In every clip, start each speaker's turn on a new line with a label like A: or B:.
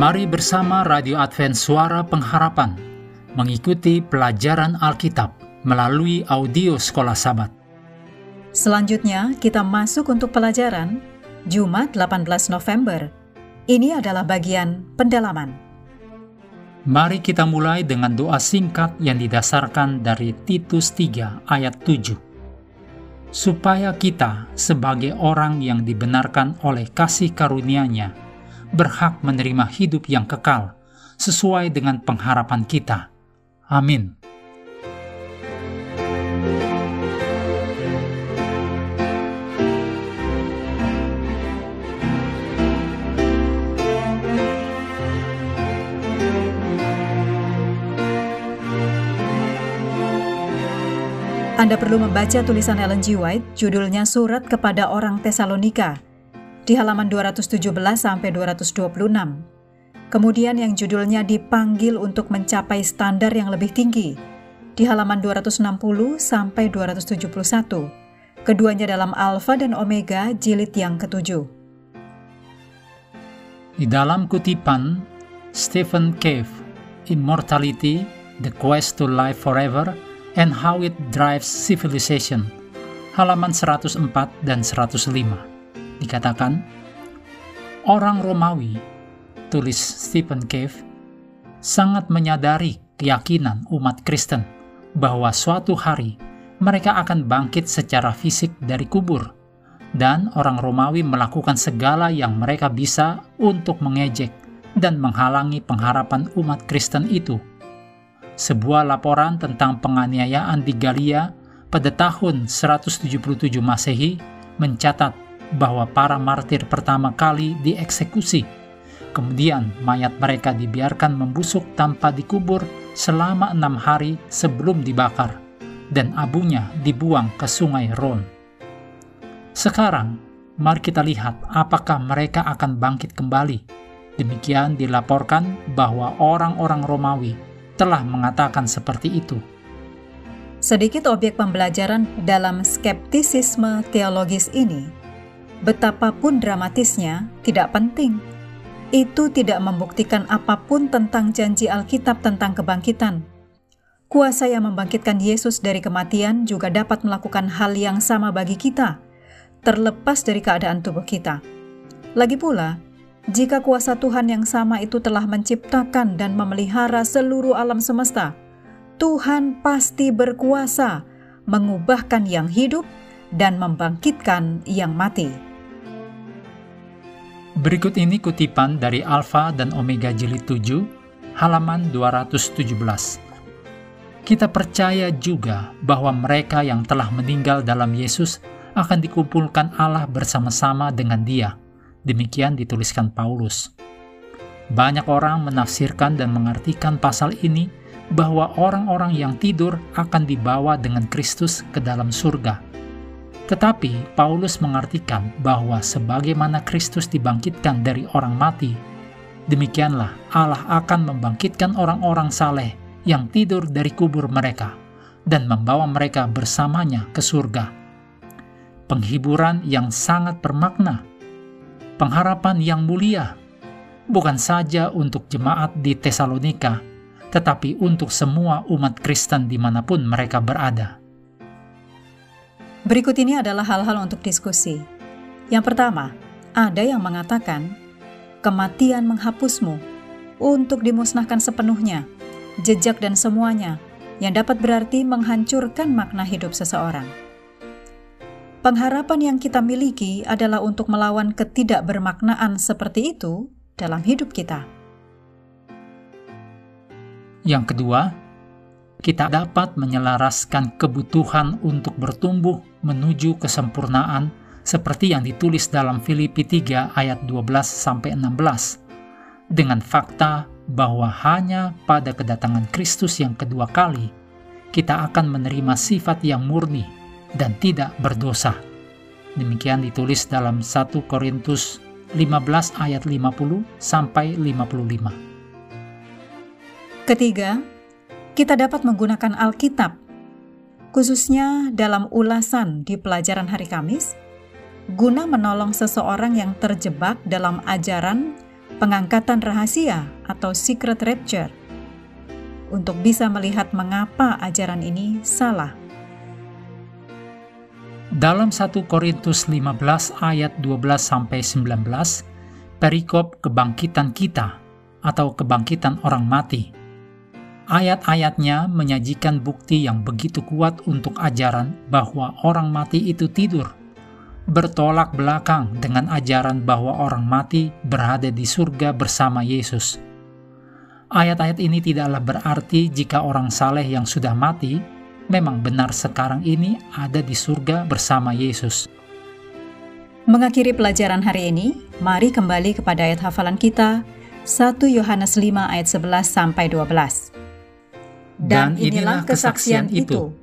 A: Mari bersama Radio Advent Suara Pengharapan mengikuti pelajaran Alkitab melalui audio Sekolah Sabat.
B: Selanjutnya, kita masuk untuk pelajaran Jumat 18 November. Ini adalah bagian pendalaman.
A: Mari kita mulai dengan doa singkat yang didasarkan dari Titus 3 ayat 7. Supaya kita sebagai orang yang dibenarkan oleh kasih karunia-Nya berhak menerima hidup yang kekal sesuai dengan pengharapan kita. Amin.
B: Anda perlu membaca tulisan Ellen G. White, judulnya Surat kepada Orang Tesalonika, di halaman 217 sampai 226. Kemudian yang judulnya dipanggil untuk mencapai standar yang lebih tinggi di halaman 260 sampai 271. Keduanya dalam Alfa dan Omega jilid yang ketujuh.
A: Di dalam kutipan Stephen Cave, Immortality, The Quest to Life Forever, and How It Drives Civilization, halaman 104 dan 105 dikatakan, orang Romawi, tulis Stephen Cave, sangat menyadari keyakinan umat Kristen bahwa suatu hari mereka akan bangkit secara fisik dari kubur, dan orang Romawi melakukan segala yang mereka bisa untuk mengejek dan menghalangi pengharapan umat Kristen itu. Sebuah laporan tentang penganiayaan di Galia pada tahun 177 Masehi mencatat bahwa para martir pertama kali dieksekusi. Kemudian mayat mereka dibiarkan membusuk tanpa dikubur selama enam hari sebelum dibakar, dan abunya dibuang ke sungai Ron. Sekarang, mari kita lihat apakah mereka akan bangkit kembali. Demikian dilaporkan bahwa orang-orang Romawi telah mengatakan seperti itu.
B: Sedikit objek pembelajaran dalam skeptisisme teologis ini betapapun dramatisnya, tidak penting. Itu tidak membuktikan apa pun tentang janji Alkitab tentang kebangkitan. Kuasa yang membangkitkan Yesus dari kematian juga dapat melakukan hal yang sama bagi kita, terlepas dari keadaan tubuh kita. Lagi pula, jika kuasa Tuhan yang sama itu telah menciptakan dan memelihara seluruh alam semesta, Tuhan pasti berkuasa mengubahkan yang hidup dan membangkitkan yang mati.
A: Berikut ini kutipan dari Alfa dan Omega Jilid 7, halaman 217. Kita percaya juga bahwa mereka yang telah meninggal dalam Yesus akan dikumpulkan Allah bersama-sama dengan dia. Demikian dituliskan Paulus. Banyak orang menafsirkan dan mengartikan pasal ini bahwa orang-orang yang tidur akan dibawa dengan Kristus ke dalam surga tetapi Paulus mengartikan bahwa sebagaimana Kristus dibangkitkan dari orang mati, demikianlah Allah akan membangkitkan orang-orang saleh yang tidur dari kubur mereka dan membawa mereka bersamanya ke surga. Penghiburan yang sangat bermakna, pengharapan yang mulia, bukan saja untuk jemaat di Tesalonika, tetapi untuk semua umat Kristen di mana pun mereka berada.
B: Berikut ini adalah hal-hal untuk diskusi. Yang pertama, ada yang mengatakan kematian menghapusmu untuk dimusnahkan sepenuhnya, jejak dan semuanya, yang dapat berarti menghancurkan makna hidup seseorang. Pengharapan yang kita miliki adalah untuk melawan ketidakbermaknaan seperti itu dalam hidup kita.
A: Yang kedua, kita dapat menyelaraskan kebutuhan untuk bertumbuh menuju kesempurnaan seperti yang ditulis dalam Filipi 3 ayat 12 sampai 16 dengan fakta bahwa hanya pada kedatangan Kristus yang kedua kali kita akan menerima sifat yang murni dan tidak berdosa. Demikian ditulis dalam 1 Korintus 15 ayat 50 sampai 55.
B: Ketiga, kita dapat menggunakan Alkitab, khususnya dalam ulasan di pelajaran hari Kamis, guna menolong seseorang yang terjebak dalam ajaran pengangkatan rahasia atau secret rapture untuk bisa melihat mengapa ajaran ini salah.
A: Dalam 1 Korintus 15 ayat 12 sampai 19, perikop kebangkitan kita atau kebangkitan orang mati. Ayat-ayatnya menyajikan bukti yang begitu kuat untuk ajaran bahwa orang mati itu tidur, bertolak belakang dengan ajaran bahwa orang mati berada di surga bersama Yesus. Ayat-ayat ini tidaklah berarti jika orang saleh yang sudah mati memang benar sekarang ini ada di surga bersama Yesus.
B: Mengakhiri pelajaran hari ini, mari kembali kepada ayat hafalan kita, 1 Yohanes 5 ayat 11 sampai 12.
A: Dan inilah kesaksian itu,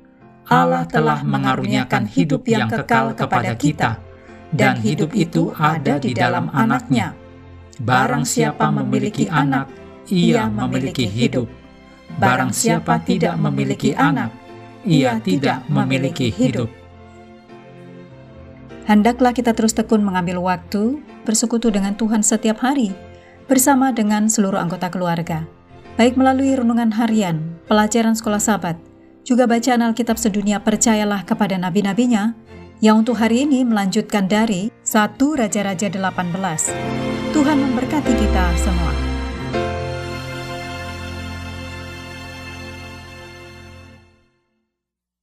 A: Allah telah mengaruniakan hidup yang kekal kepada kita, dan hidup itu ada di dalam anaknya. Barang siapa memiliki anak, ia memiliki hidup. Barang siapa tidak memiliki anak, ia tidak memiliki hidup.
B: Hendaklah kita terus tekun mengambil waktu bersekutu dengan Tuhan setiap hari, bersama dengan seluruh anggota keluarga, baik melalui renungan harian, pelajaran sekolah sahabat, juga bacaan Alkitab sedunia percayalah kepada nabi-nabinya, yang untuk hari ini melanjutkan dari 1 Raja-Raja 18. Tuhan memberkati kita semua.